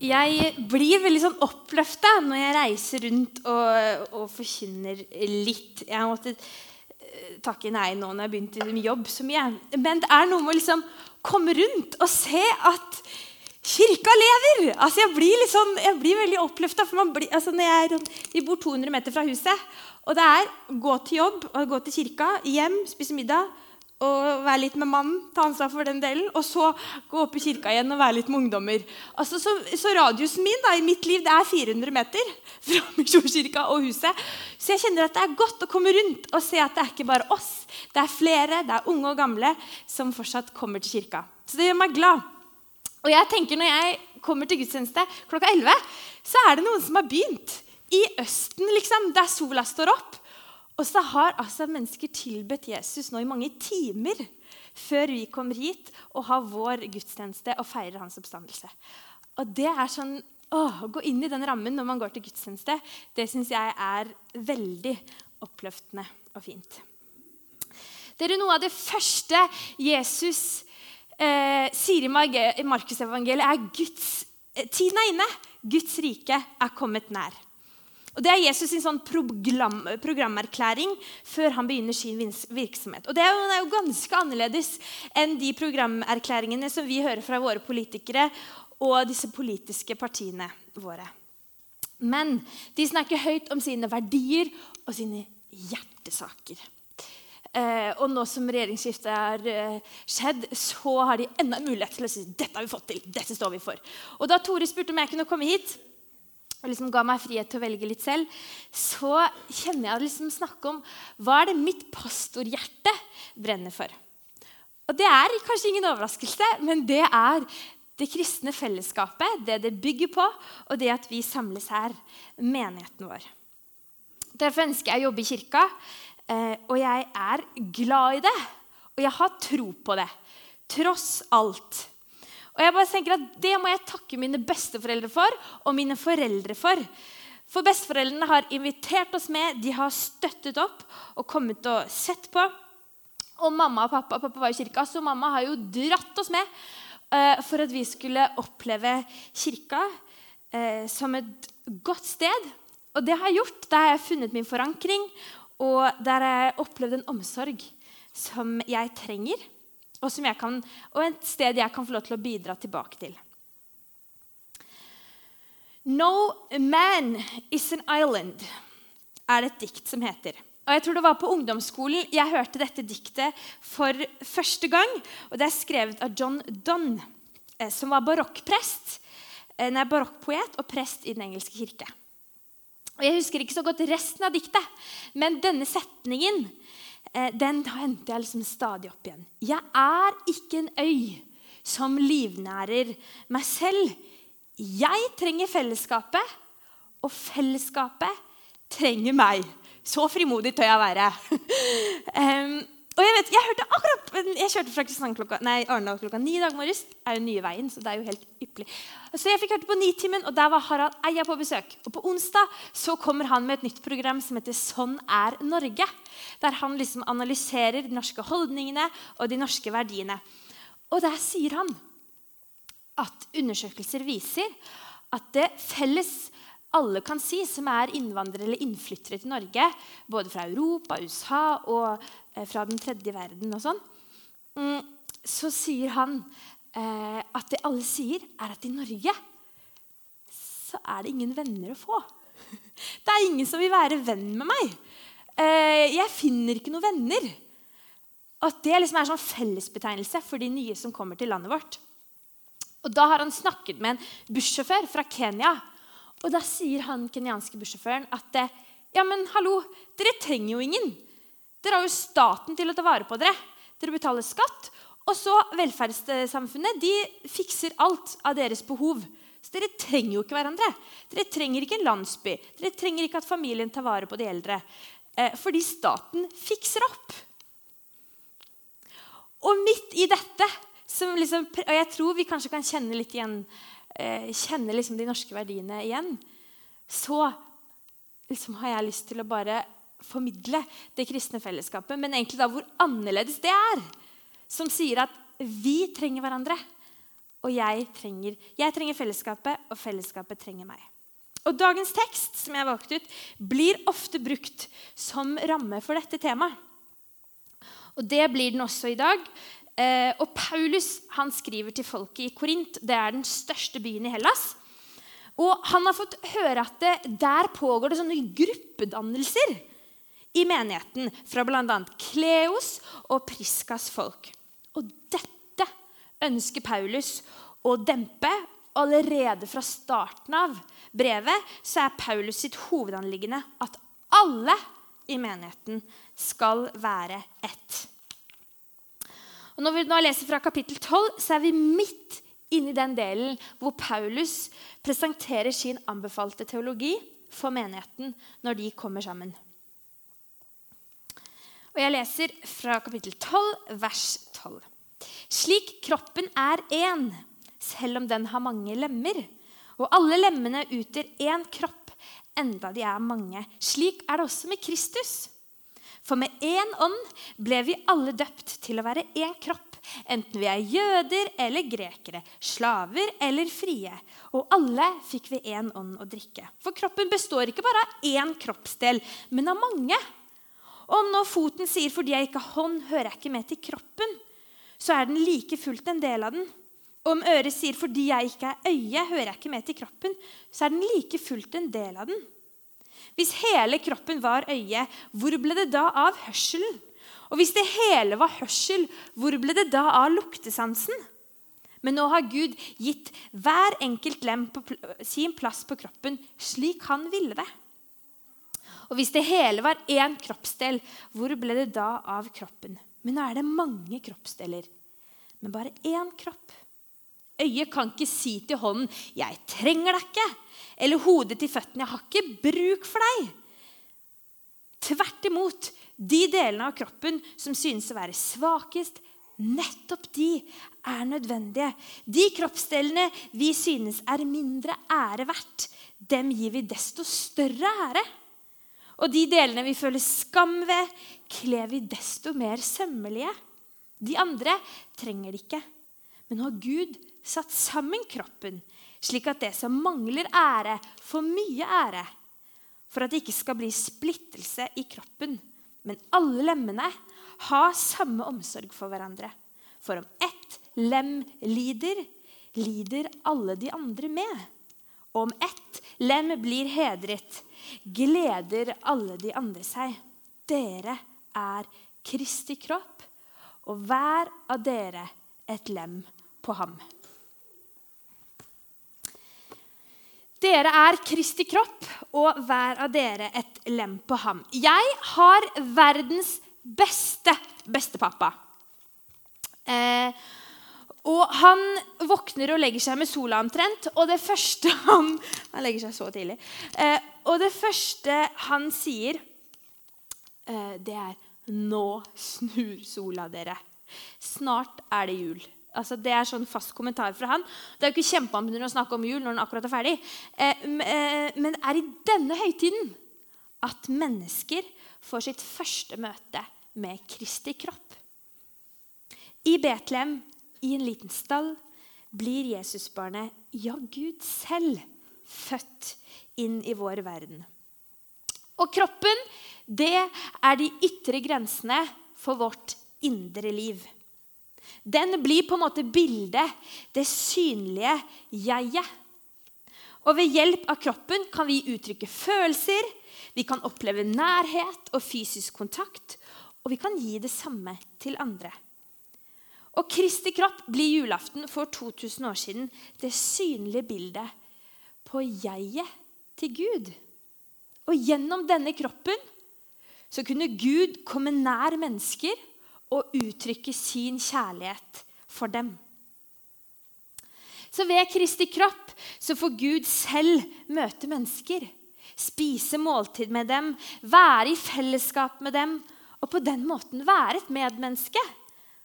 Jeg blir veldig sånn oppløfta når jeg reiser rundt og, og forkynner litt. Jeg har måttet eh, takke nei nå når jeg begynte i jobb så mye. Men det er noe med å liksom komme rundt og se at kirka lever. Altså Jeg blir, sånn, jeg blir veldig oppløfta. Altså vi bor 200 meter fra huset. Og det er gå til jobb gå til kirka, hjem, spise middag og være litt med mannen, ta ansvar for den delen, og så gå opp i kirka igjen og være litt med ungdommer. Altså, så, så, radiusen min da, i mitt liv det er 400 meter fra Misjonskirka og huset. Så jeg kjenner at det er godt å komme rundt og se at det er ikke bare oss. Det er flere, det er unge og gamle, som fortsatt kommer til kirka. Så det gjør meg glad. Og jeg tenker Når jeg kommer til gudstjeneste klokka 11, så er det noen som har begynt. I Østen, liksom, der sola står opp. Og så har altså mennesker tilbedt Jesus nå i mange timer før vi kommer hit og har vår gudstjeneste og feirer hans oppstandelse. Og det er sånn, å, gå inn i den rammen når man går til gudstjeneste, det syns jeg er veldig oppløftende og fint. Det er noe av det første Jesus eh, sier i Markusevangeliet, er Guds eh, tiden er inne. Guds rike er kommet nær. Og Det er Jesus sin sånn program, programerklæring før han begynner sin virksomhet. Og Det er jo, er jo, ganske annerledes enn de programerklæringene som vi hører fra våre politikere og disse politiske partiene våre. Men de snakker høyt om sine verdier og sine hjertesaker. Eh, og nå som regjeringsskiftet har eh, skjedd, så har de enda mulighet til å si dette har vi fått til, dette står vi for. Og Da Tore spurte om jeg kunne komme hit, og liksom ga meg frihet til å velge litt selv, så kjenner jeg å liksom snakke om hva er det mitt pastorhjerte brenner for. Og Det er kanskje ingen overraskelse, men det er det kristne fellesskapet, det det bygger på, og det at vi samles her, menigheten vår. Derfor ønsker jeg å jobbe i kirka, eh, og jeg er glad i det. Og jeg har tro på det, tross alt. Og jeg bare tenker at Det må jeg takke mine besteforeldre for og mine foreldre for. For besteforeldrene har invitert oss med, de har støttet opp og kommet og sett på. Og mamma og pappa pappa var i kirka, så mamma har jo dratt oss med uh, for at vi skulle oppleve kirka uh, som et godt sted. Og det har jeg gjort. Der har jeg funnet min forankring, og der har jeg opplevd en omsorg som jeg trenger og, kan, og et sted jeg kan få lov til å bidra tilbake til. No man is an island er det et dikt som heter. Og jeg tror det var På ungdomsskolen jeg hørte dette diktet for første gang. og Det er skrevet av John Donne, eh, som var barokkprest, eh, nei, barokkpoet og prest i Den engelske kirke. Og Jeg husker ikke så godt resten av diktet, men denne setningen den henter jeg liksom stadig opp igjen. Jeg er ikke en øy som livnærer meg selv. Jeg trenger fellesskapet, og fellesskapet trenger meg. Så frimodig tør jeg være. og jeg vet, jeg hørte akkurat, jeg kjørte fra Kristiansand klokka, nei, Arendal klokka ni i dag morges. er jo nye veien, så det er jo helt ypperlig. Så jeg fikk hørte på Nitimen, og der var Harald Eia på besøk. Og På onsdag så kommer han med et nytt program som heter Sånn er Norge. Der han liksom analyserer de norske holdningene og de norske verdiene. Og der sier han at undersøkelser viser at det felles alle kan si, som er innvandrere eller innflyttere til Norge, både fra Europa, USA og eh, fra den tredje verden og sånn, mm, så sier han eh, at det alle sier, er at i Norge så er det ingen venner å få. Det er ingen som vil være venn med meg. Eh, jeg finner ikke noen venner. At det liksom er sånn fellesbetegnelse for de nye som kommer til landet vårt. Og Da har han snakket med en bussjåfør fra Kenya og da sier han kenyanske bussjåføren at ja, men hallo, dere trenger jo ingen. Dere har jo staten til å ta vare på dere. Dere betaler skatt. Og så velferdssamfunnet de fikser alt av deres behov. Så dere trenger jo ikke hverandre. Dere trenger ikke en landsby. Dere trenger ikke at familien tar vare på de eldre. Eh, fordi staten fikser opp. Og midt i dette, liksom, og jeg tror vi kanskje kan kjenne litt igjen eh, kjenner liksom de norske verdiene igjen, så liksom har jeg lyst til å bare formidle det kristne fellesskapet, men egentlig da hvor annerledes det er. Som sier at vi trenger hverandre. og jeg trenger, jeg trenger fellesskapet, og fellesskapet trenger meg. Og Dagens tekst som jeg valgte ut, blir ofte brukt som ramme for dette temaet. Og Det blir den også i dag. Eh, og Paulus han skriver til folket i Korint. Det er den største byen i Hellas. Og han har fått høre at det, der pågår det sånne gruppedannelser i menigheten fra bl.a. Kleos og Priskas folk. Og dette ønsker Paulus å dempe. Allerede fra starten av brevet så er Paulus sitt hovedanliggende at alle i menigheten skal være ett. Og når vi nå leser fra kapittel 12, så er vi midt inne i den delen hvor Paulus presenterer sin anbefalte teologi for menigheten når de kommer sammen. Og Jeg leser fra kapittel 12, vers 12. Slik kroppen er én, selv om den har mange lemmer, og alle lemmene utgjør én kropp, enda de er mange. Slik er det også med Kristus. For med én ånd ble vi alle døpt til å være én kropp enten vi er jøder eller grekere, slaver eller frie. Og alle fikk vi én ånd å drikke. For kroppen består ikke bare av én kroppsdel, men av mange. Om nå foten sier 'fordi jeg ikke har hånd, hører jeg ikke med til kroppen', så er den like fullt en del av den. Om øret sier 'fordi jeg ikke er øye, hører jeg ikke med til kroppen', så er den like fullt en del av den. Hvis hele kroppen var øye, hvor ble det da av hørselen? Og hvis det hele var hørsel, hvor ble det da av luktesansen? Men nå har Gud gitt hver enkelt lem på sin plass på kroppen slik han ville det. Og hvis det hele var én kroppsdel, hvor ble det da av kroppen? Men nå er det mange kroppsdeler, men bare én kropp. Øyet kan ikke si til hånden 'Jeg trenger deg ikke', eller hodet til føttene 'Jeg har ikke bruk for deg'. Tvert imot de delene av kroppen som synes å være svakest, nettopp de er nødvendige. De kroppsdelene vi synes er mindre ære verdt, dem gir vi desto større ære. Og de delene vi føler skam ved, kler vi desto mer sømmelige. De andre trenger det ikke. Men nå har Gud satt sammen kroppen, slik at det som mangler ære, får mye ære. For at det ikke skal bli splittelse i kroppen, men alle lemmene har samme omsorg for hverandre. For om ett lem lider, lider alle de andre med. Og om ett lem blir hedret, gleder alle de andre seg. Dere er Kristi kropp, og hver av dere et lem på ham. Dere er Kristi kropp, og hver av dere et lem på ham. Jeg har verdens beste bestepappa. Eh, og han våkner og legger seg med sola omtrent, og det første han Han legger seg så tidlig. Eh, og det første han sier, eh, det er Nå snur sola dere. Snart er det jul. Altså, det er sånn fast kommentar fra han. Det er jo ikke kjempeambitiøst å snakke om jul når den akkurat er ferdig. Eh, eh, men det er i denne høytiden at mennesker får sitt første møte med Kristi kropp. I Betlehem, i en liten stall, blir Jesusbarnet, ja, Gud selv, født inn i vår verden. Og kroppen, det er de ytre grensene for vårt indre liv. Den blir på en måte bildet, det synlige jeget. Og ved hjelp av kroppen kan vi uttrykke følelser, vi kan oppleve nærhet og fysisk kontakt, og vi kan gi det samme til andre. Og Kristi kropp blir julaften for 2000 år siden det synlige bildet på jeget til Gud. Og gjennom denne kroppen så kunne Gud komme nær mennesker og uttrykke sin kjærlighet for dem. Så ved Kristi kropp så får Gud selv møte mennesker. Spise måltid med dem, være i fellesskap med dem og på den måten være et medmenneske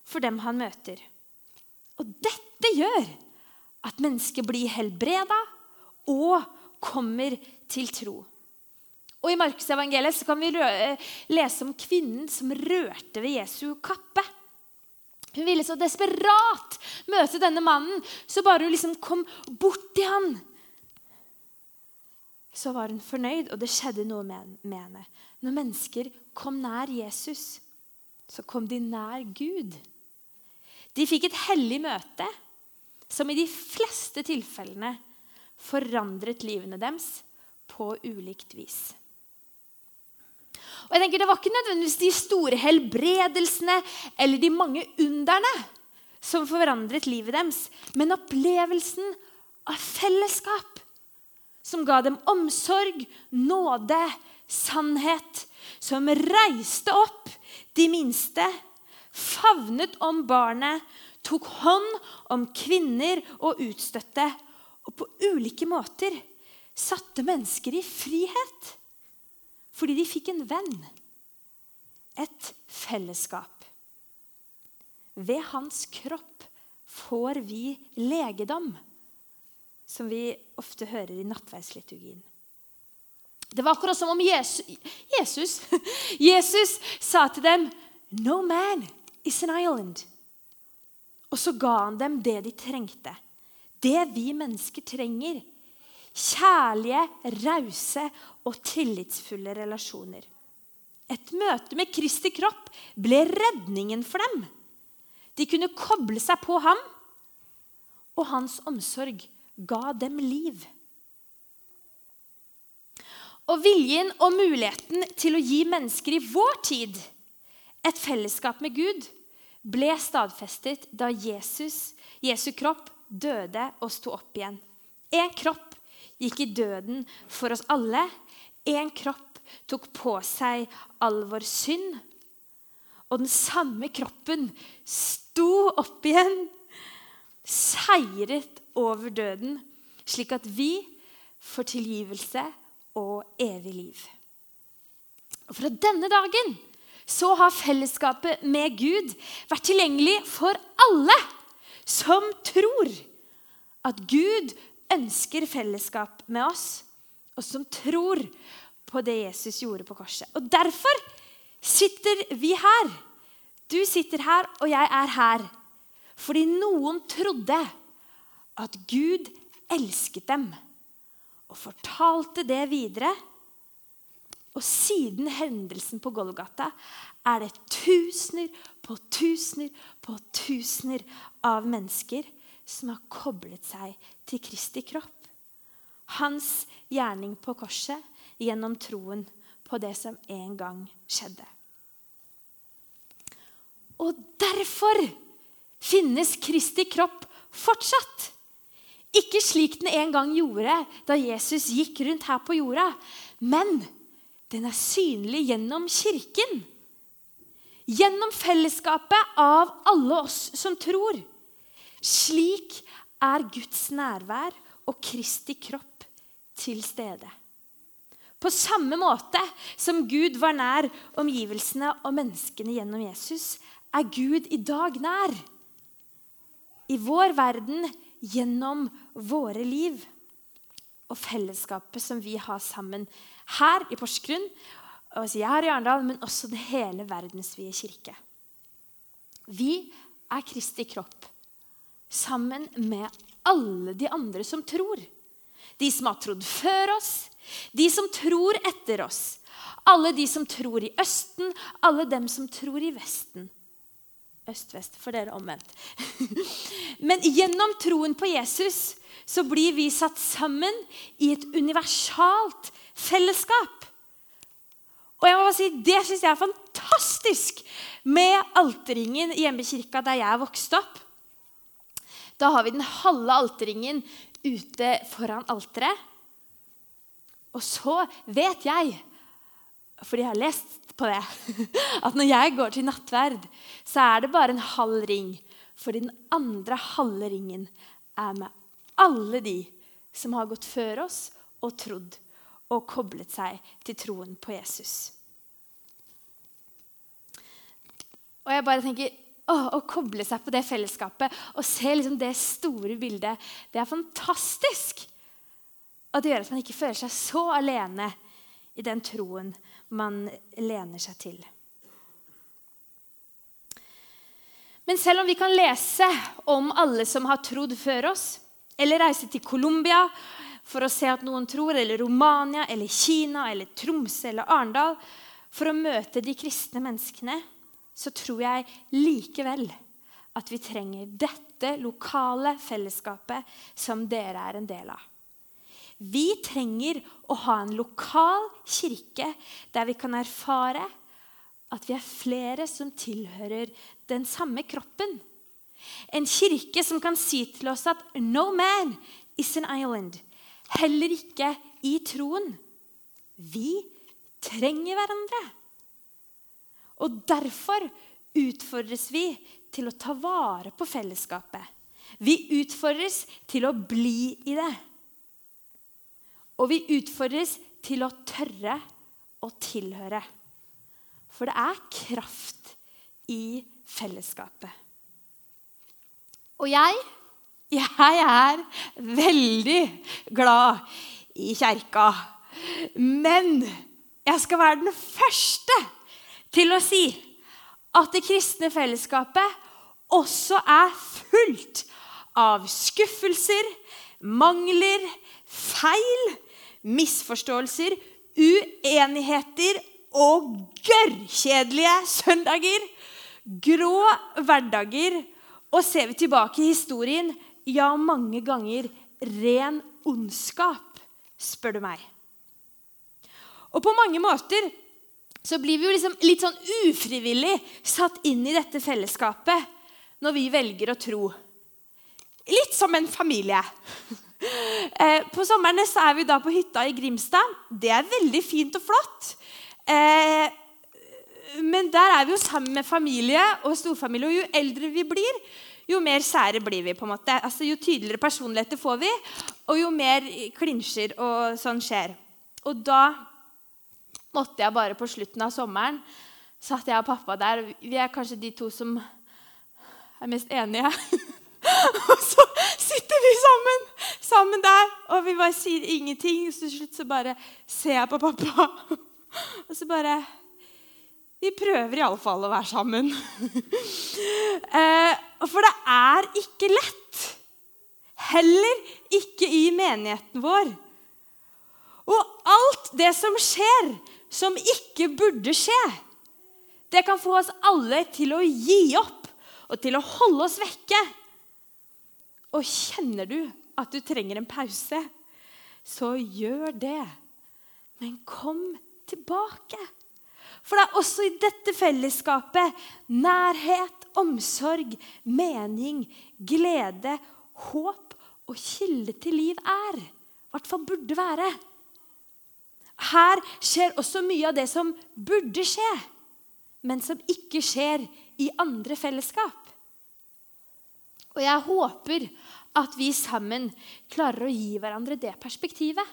for dem han møter. Og dette gjør at mennesket blir helbreda og kommer til tro. Og I Markusevangeliet kan vi lese om kvinnen som rørte ved Jesu kappe. Hun ville så desperat møte denne mannen, så bare hun liksom kom bort til han, så var hun fornøyd, og det skjedde noe med henne. Når mennesker kom nær Jesus, så kom de nær Gud. De fikk et hellig møte som i de fleste tilfellene forandret livene deres på ulikt vis. Jeg tenker Det var ikke nødvendigvis de store helbredelsene eller de mange underne som forandret livet deres, men opplevelsen av fellesskap som ga dem omsorg, nåde, sannhet, som reiste opp de minste, favnet om barnet, tok hånd om kvinner og utstøtte, og på ulike måter satte mennesker i frihet. Fordi de fikk en venn. Et fellesskap. Ved hans kropp får vi legedom, som vi ofte hører i nattverdsliturgien. Det var akkurat som om Jesus, Jesus, Jesus sa til dem No man is an island. Og så ga han dem det de trengte. Det vi mennesker trenger. Kjærlige, rause og tillitsfulle relasjoner. Et møte med Kristi kropp ble redningen for dem. De kunne koble seg på ham, og hans omsorg ga dem liv. Og viljen og muligheten til å gi mennesker i vår tid et fellesskap med Gud ble stadfestet da Jesus, Jesu kropp døde og sto opp igjen. En kropp gikk i døden for oss alle. En kropp tok på seg all vår synd. Og den samme kroppen sto opp igjen, seiret over døden, slik at vi får tilgivelse og evig liv. Og Fra denne dagen så har fellesskapet med Gud vært tilgjengelig for alle som tror at Gud ønsker fellesskap med oss, og som tror på det Jesus gjorde på korset. Og Derfor sitter vi her. Du sitter her, og jeg er her. Fordi noen trodde at Gud elsket dem, og fortalte det videre og siden hendelsen på Golgata er det tusener på tusener på tusener av mennesker som har koblet seg til Kristi kropp. Hans gjerning på korset gjennom troen på det som en gang skjedde. Og derfor finnes Kristi kropp fortsatt. Ikke slik den en gang gjorde da Jesus gikk rundt her på jorda, men den er synlig gjennom kirken. Gjennom fellesskapet av alle oss som tror. Slik er Guds nærvær og Kristi kropp til stede. På samme måte som Gud var nær omgivelsene og menneskene gjennom Jesus, er Gud i dag nær. I vår verden gjennom våre liv og fellesskapet som vi har sammen her i Porsgrunn, altså jeg her i Arendal, men også det hele verdensvide kirke. Vi er Kristi kropp sammen med alle de andre som tror. De som har trodd før oss, de som tror etter oss. Alle de som tror i Østen, alle dem som tror i Vesten. Øst-vest, for dere omvendt. Men gjennom troen på Jesus så blir vi satt sammen i et universalt fellesskap. Og jeg må bare si, Det syns jeg er fantastisk med alterringen i Hjemmekirka der jeg vokste opp. Da har vi den halve alterringen ute foran alteret. Og så vet jeg, fordi jeg har lest på det, at når jeg går til nattverd, så er det bare en halv ring. Fordi den andre halve ringen er med alle de som har gått før oss og trodd og koblet seg til troen på Jesus. Og jeg bare tenker, å, å koble seg på det fellesskapet og se liksom det store bildet, det er fantastisk. Og det gjør at man ikke føler seg så alene i den troen man lener seg til. Men selv om vi kan lese om alle som har trodd før oss, eller reise til Colombia for å se at noen tror, eller Romania, eller Kina, eller Tromsø eller Arendal for å møte de kristne menneskene, så tror jeg likevel at vi trenger dette lokale fellesskapet som dere er en del av. Vi trenger å ha en lokal kirke der vi kan erfare at vi er flere som tilhører den samme kroppen. En kirke som kan si til oss at 'no man is an island'. Heller ikke i troen. Vi trenger hverandre. Og derfor utfordres vi til å ta vare på fellesskapet. Vi utfordres til å bli i det. Og vi utfordres til å tørre å tilhøre. For det er kraft i fellesskapet. Og jeg, jeg er veldig glad i kjerka. Men jeg skal være den første til å si at det kristne fellesskapet også er fullt av skuffelser, mangler, feil, misforståelser, uenigheter og gørrkjedelige søndager. Grå hverdager. Og ser vi tilbake i historien, ja, mange ganger ren ondskap, spør du meg. Og på mange måter så blir vi jo liksom litt sånn ufrivillig satt inn i dette fellesskapet når vi velger å tro. Litt som en familie. Eh, på sommerne så er vi da på hytta i Grimstad. Det er veldig fint og flott. Eh, men der er vi jo sammen med familie og storfamilie. Og jo eldre vi blir, jo mer sære blir vi. på en måte. Altså, jo tydeligere personligheter får vi, og jo mer klinsjer og sånn skjer. Og da måtte jeg bare på slutten av sommeren satt jeg og pappa der. Vi er kanskje de to som er mest enige. og så sitter vi sammen, sammen der, og vi bare sier ingenting. Så til slutt så bare ser jeg på pappa. Og så bare Vi prøver iallfall å være sammen. eh, for det er ikke lett. Heller ikke i menigheten vår. Og alt det som skjer, som ikke burde skje, det kan få oss alle til å gi opp og til å holde oss vekke. Og kjenner du at du trenger en pause, så gjør det. Men kom tilbake. For det er også i dette fellesskapet nærhet, omsorg, mening, glede, håp og kilde til liv er. I hvert fall burde være. Her skjer også mye av det som burde skje, men som ikke skjer i andre fellesskap. Og jeg håper at vi sammen klarer å gi hverandre det perspektivet.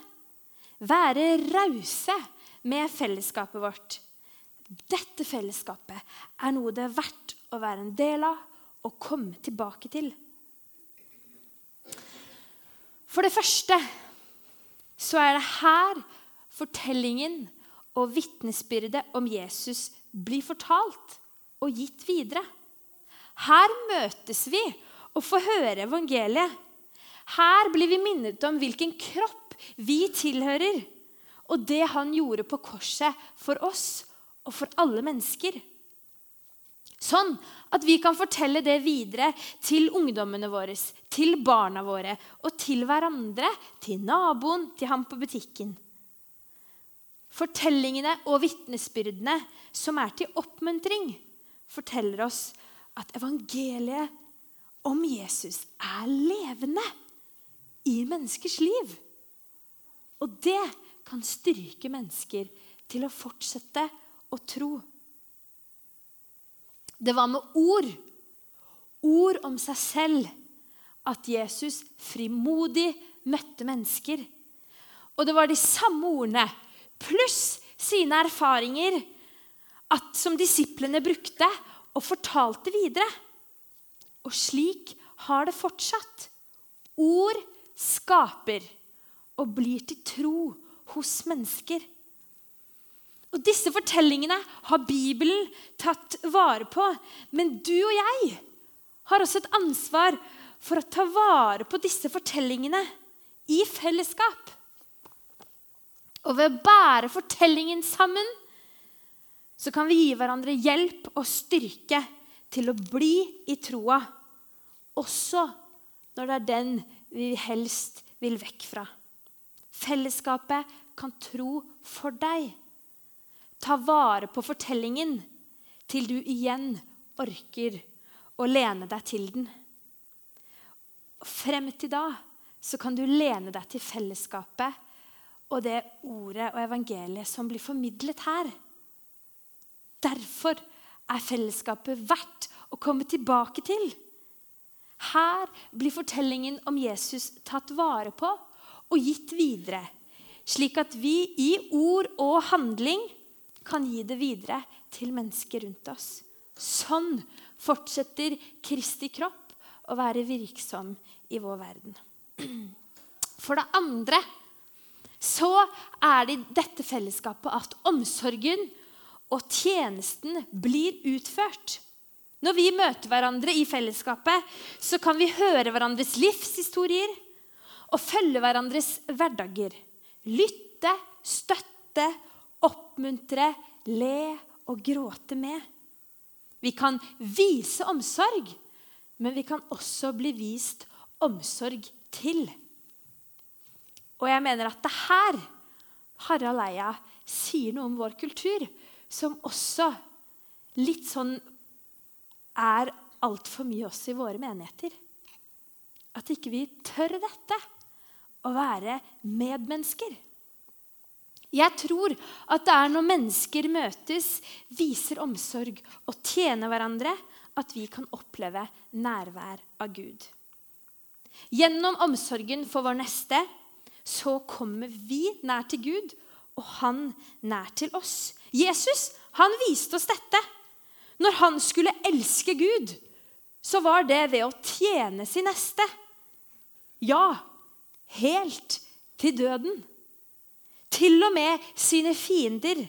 Være rause med fellesskapet vårt. Dette fellesskapet er noe det er verdt å være en del av og komme tilbake til. For det første så er det her fortellingen og vitnesbyrdet om Jesus blir fortalt og gitt videre. Her møtes vi og får høre evangeliet. Her blir vi minnet om hvilken kropp vi tilhører og det han gjorde på korset for oss og for alle mennesker. Sånn at vi kan fortelle det videre til ungdommene våre, til barna våre og til hverandre, til naboen, til ham på butikken. Fortellingene og vitnesbyrdene som er til oppmuntring, forteller oss at evangeliet om Jesus er levende i menneskers liv. Og det kan styrke mennesker til å fortsette å tro. Det var med ord, ord om seg selv, at Jesus frimodig møtte mennesker. Og det var de samme ordene pluss sine erfaringer at, som disiplene brukte og fortalte videre. Og slik har det fortsatt. Ord skaper og blir til tro hos mennesker. Og Disse fortellingene har Bibelen tatt vare på. Men du og jeg har også et ansvar for å ta vare på disse fortellingene i fellesskap. Og ved å bære fortellingen sammen så kan vi gi hverandre hjelp og styrke til å bli i troa, også når det er den vi helst vil vekk fra. Fellesskapet kan tro for deg. Ta vare på fortellingen til du igjen orker å lene deg til den. Frem til da så kan du lene deg til fellesskapet og det ordet og evangeliet som blir formidlet her. Derfor er fellesskapet verdt å komme tilbake til. Her blir fortellingen om Jesus tatt vare på og gitt videre, slik at vi i ord og handling kan gi det videre til mennesker rundt oss. Sånn fortsetter Kristi kropp å være virksom i vår verden. For det andre så er det i dette fellesskapet at omsorgen og tjenesten blir utført. Når vi møter hverandre i fellesskapet, så kan vi høre hverandres livshistorier og følge hverandres hverdager. Lytte, støtte, oppmuntre, le og gråte med. Vi kan vise omsorg, men vi kan også bli vist omsorg til. Og jeg mener at det her Harald Eia sier noe om vår kultur, som også litt sånn er altfor mye oss i våre menigheter. At ikke vi tør dette, å være medmennesker. Jeg tror at det er når mennesker møtes, viser omsorg og tjener hverandre, at vi kan oppleve nærvær av Gud. Gjennom omsorgen for vår neste så kommer vi nær til Gud, og han nær til oss. Jesus han viste oss dette. Når han skulle elske Gud, så var det ved å tjene sin neste. Ja, helt til døden. Til og med sine fiender.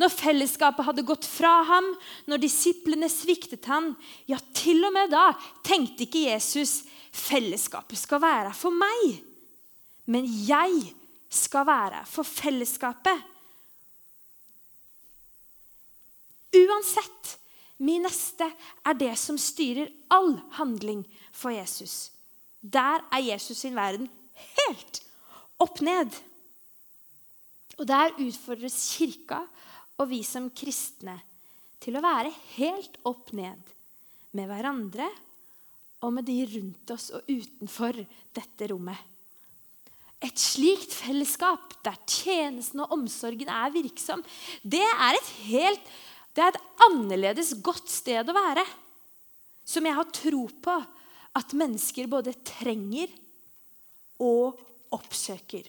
Når fellesskapet hadde gått fra ham, når disiplene sviktet ham, ja, til og med da tenkte ikke Jesus fellesskapet skal være for meg, men jeg skal være for fellesskapet. Uansett, min neste er det som styrer all handling for Jesus. Der er Jesus sin verden helt opp ned. Og der utfordres kirka og vi som kristne til å være helt opp ned med hverandre og med de rundt oss og utenfor dette rommet. Et slikt fellesskap der tjenesten og omsorgen er virksom, det er et helt det er et annerledes godt sted å være. Som jeg har tro på at mennesker både trenger og oppsøker.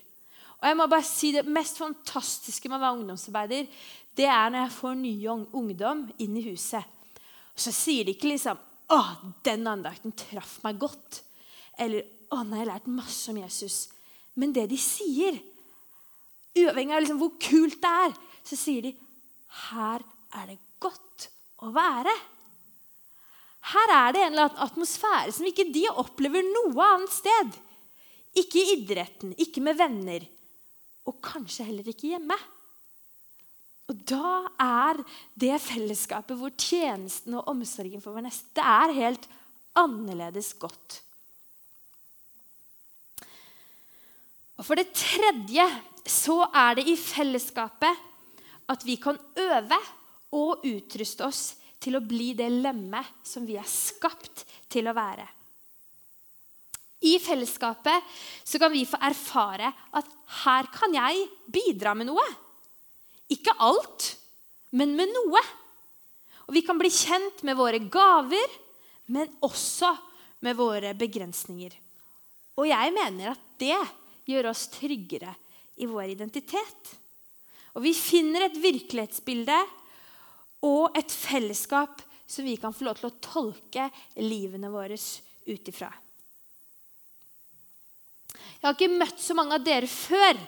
Og jeg må bare si Det mest fantastiske med å være ungdomsarbeider, det er når jeg får ny ungdom inn i huset. Og så sier de ikke liksom 'Å, den andakten traff meg godt.' Eller 'Å, nå har jeg lært masse om Jesus'. Men det de sier, uavhengig av liksom hvor kult det er, så sier de 'Her er det godt å være'. Her er det en eller annen atmosfære som ikke de opplever noe annet sted. Ikke i idretten, ikke med venner, og kanskje heller ikke hjemme. Og da er det fellesskapet hvor tjenesten og omsorgen for vår neste er helt annerledes godt. Og For det tredje så er det i fellesskapet at vi kan øve og utruste oss til å bli det lemmet som vi er skapt til å være. I fellesskapet så kan vi få erfare at her kan jeg bidra med noe. Ikke alt, men med noe. Og vi kan bli kjent med våre gaver, men også med våre begrensninger. Og jeg mener at det gjør oss tryggere i vår identitet. Og vi finner et virkelighetsbilde og et fellesskap som vi kan få lov til å tolke livene våre ut ifra. Jeg har ikke møtt så mange av dere før,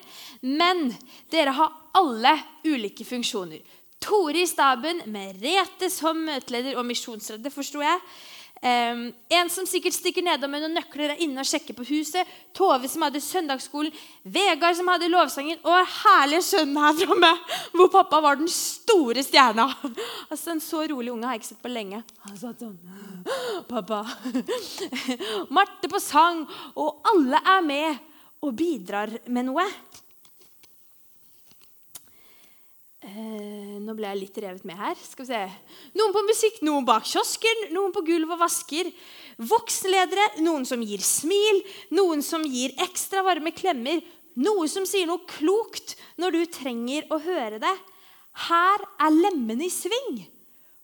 men dere har alle ulike funksjoner. Tore i staben, Merete som møteleder og misjonsredder, forsto jeg. Um, en som sikkert stikker nedom med noen nøkler er inne og sjekker på huset. Tove som hadde søndagsskolen. Vegard som hadde lovsangen. Og herlige sønnen her framme, hvor pappa var den store stjerna. Altså, En så rolig unge har jeg ikke sett på lenge. Han satt sånn Pappa. Marte på sang. Og alle er med og bidrar med noe. Eh, nå ble jeg litt revet med her. Skal vi se. Noen på musikk, noen bak kiosken, noen på gulv og vasker. Voksenledere, noen som gir smil, noen som gir ekstra varme klemmer. Noe som sier noe klokt når du trenger å høre det. Her er lemmene i sving,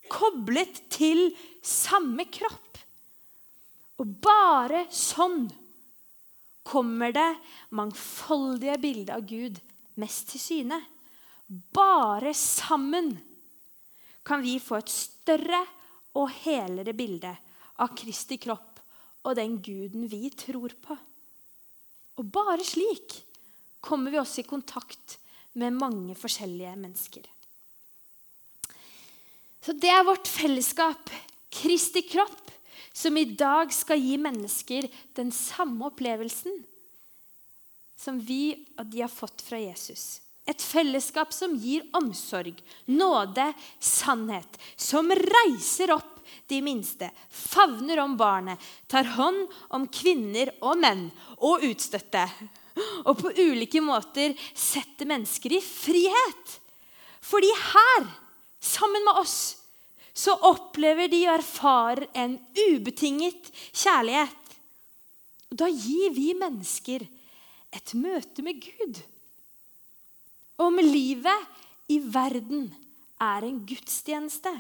koblet til samme kropp. Og bare sånn kommer det mangfoldige bildet av Gud mest til syne. Bare sammen kan vi få et større og helere bilde av Kristi kropp og den guden vi tror på. Og bare slik kommer vi også i kontakt med mange forskjellige mennesker. Så det er vårt fellesskap, Kristi kropp, som i dag skal gi mennesker den samme opplevelsen som vi og de har fått fra Jesus. Et fellesskap som gir omsorg, nåde, sannhet. Som reiser opp de minste, favner om barnet, tar hånd om kvinner og menn og utstøtte. Og på ulike måter setter mennesker i frihet. Fordi her, sammen med oss, så opplever de og erfarer en ubetinget kjærlighet. Da gir vi mennesker et møte med Gud om livet i verden er en gudstjeneste,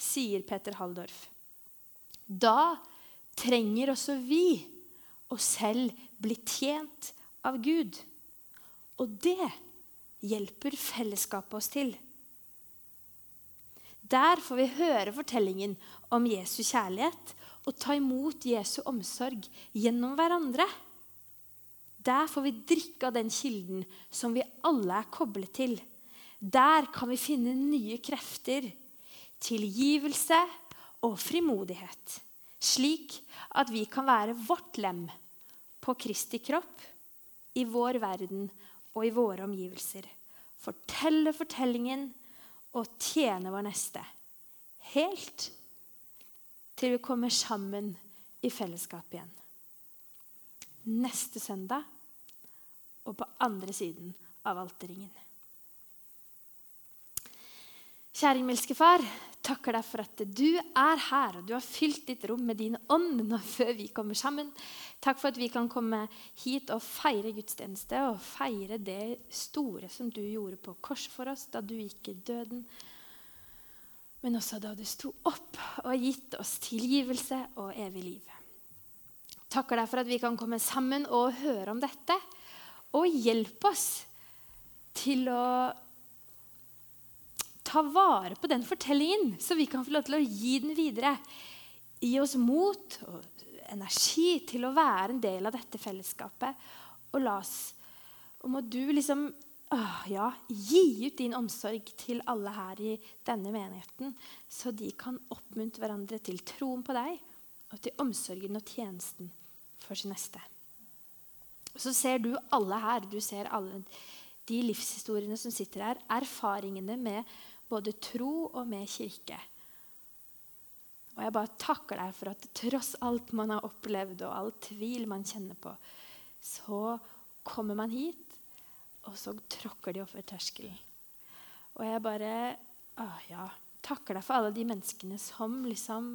sier Peter Halldorf. Da trenger også vi å selv bli tjent av Gud. Og det hjelper fellesskapet oss til. Der får vi høre fortellingen om Jesu kjærlighet og ta imot Jesu omsorg gjennom hverandre. Der får vi drikke av den kilden som vi alle er koblet til. Der kan vi finne nye krefter, tilgivelse og frimodighet. Slik at vi kan være vårt lem på Kristi kropp, i vår verden og i våre omgivelser. Fortelle fortellingen og tjene vår neste. Helt til vi kommer sammen i fellesskap igjen neste søndag og på andre siden av alterringen. Kjære himmelske Far, takker deg for at du er her, og du har fylt ditt rom med din ånd nå før vi kommer sammen. Takk for at vi kan komme hit og feire gudstjeneste og feire det store som du gjorde på korset for oss da du gikk i døden. Men også da du sto opp og gitt oss tilgivelse og evig liv takker deg for at vi kan komme sammen og høre om dette. Og hjelpe oss til å ta vare på den fortellingen, så vi kan få lov til å gi den videre. Gi oss mot og energi til å være en del av dette fellesskapet. Og la oss Og må du liksom åh, ja, gi ut din omsorg til alle her i denne menigheten, så de kan oppmuntre hverandre til troen på deg og til omsorgen og tjenesten for sin neste. Så ser du alle her, du ser alle de livshistoriene som sitter her, erfaringene med både tro og med kirke. Og jeg bare takker deg for at tross alt man har opplevd, og all tvil man kjenner på, så kommer man hit, og så tråkker de over terskelen. Og jeg bare å, ja, takker deg for alle de menneskene som liksom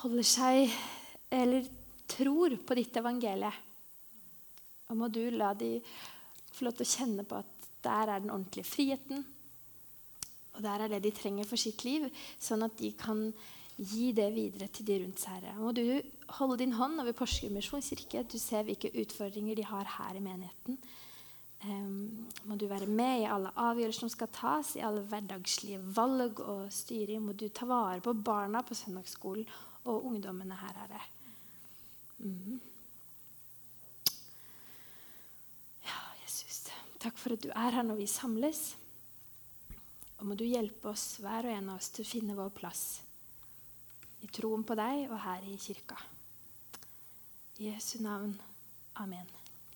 holder seg eller tror på ditt evangelie. Og må du la de få lov til å kjenne på at der er den ordentlige friheten. Og der er det de trenger for sitt liv, sånn at de kan gi det videre til de rundt seg. Må du holde din hånd over Porsgrunn misjonskirke. Du ser hvilke utfordringer de har her i menigheten. Um, må du være med i alle avgjørelser som skal tas, i alle hverdagslige valg og styring. Må du ta vare på barna på søndagsskolen og ungdommene her. Herre. Mm. Ja, Jesus, takk for at du er her når vi samles. Og må du hjelpe oss, hver og en av oss, til å finne vår plass i troen på deg og her i kirka. I Jesu navn. Amen.